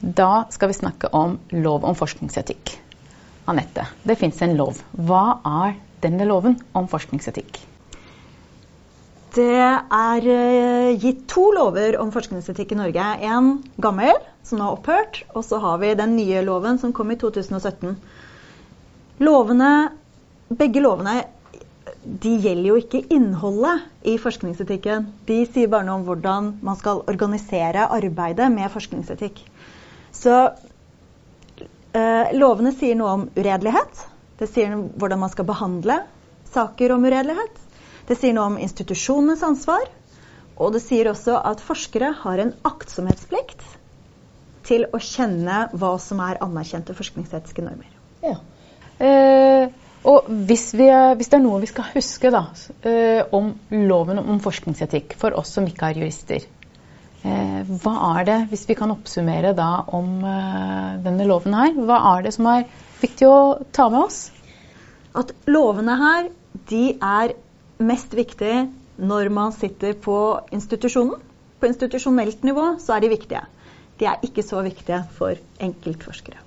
Da skal vi snakke om lov om forskningsetikk. Anette, det fins en lov. Hva er denne loven om forskningsetikk? Det er eh, gitt to lover om forskningsetikk i Norge. En gammel, som nå har opphørt, og så har vi den nye loven som kom i 2017. Lovene, begge lovene de gjelder jo ikke innholdet i forskningsetikken. De sier bare noe om hvordan man skal organisere arbeidet med forskningsetikk. Så eh, lovene sier noe om uredelighet. Det sier noe om hvordan man skal behandle saker om uredelighet. Det sier noe om institusjonenes ansvar. Og det sier også at forskere har en aktsomhetsplikt til å kjenne hva som er anerkjente forskningsetiske normer. Ja. Eh, og hvis, vi, hvis, det er noe vi skal huske da, eh, om loven om forskningsetikk for oss som ikke er jurister, hva er det, hvis vi kan oppsummere da om eh, denne loven her, hva er det som er viktig å ta med oss? At lovene her, de er mest viktig når man sitter på institusjonen. På institusjonelt nivå så er de viktige. De er ikke så viktige for enkeltforskere.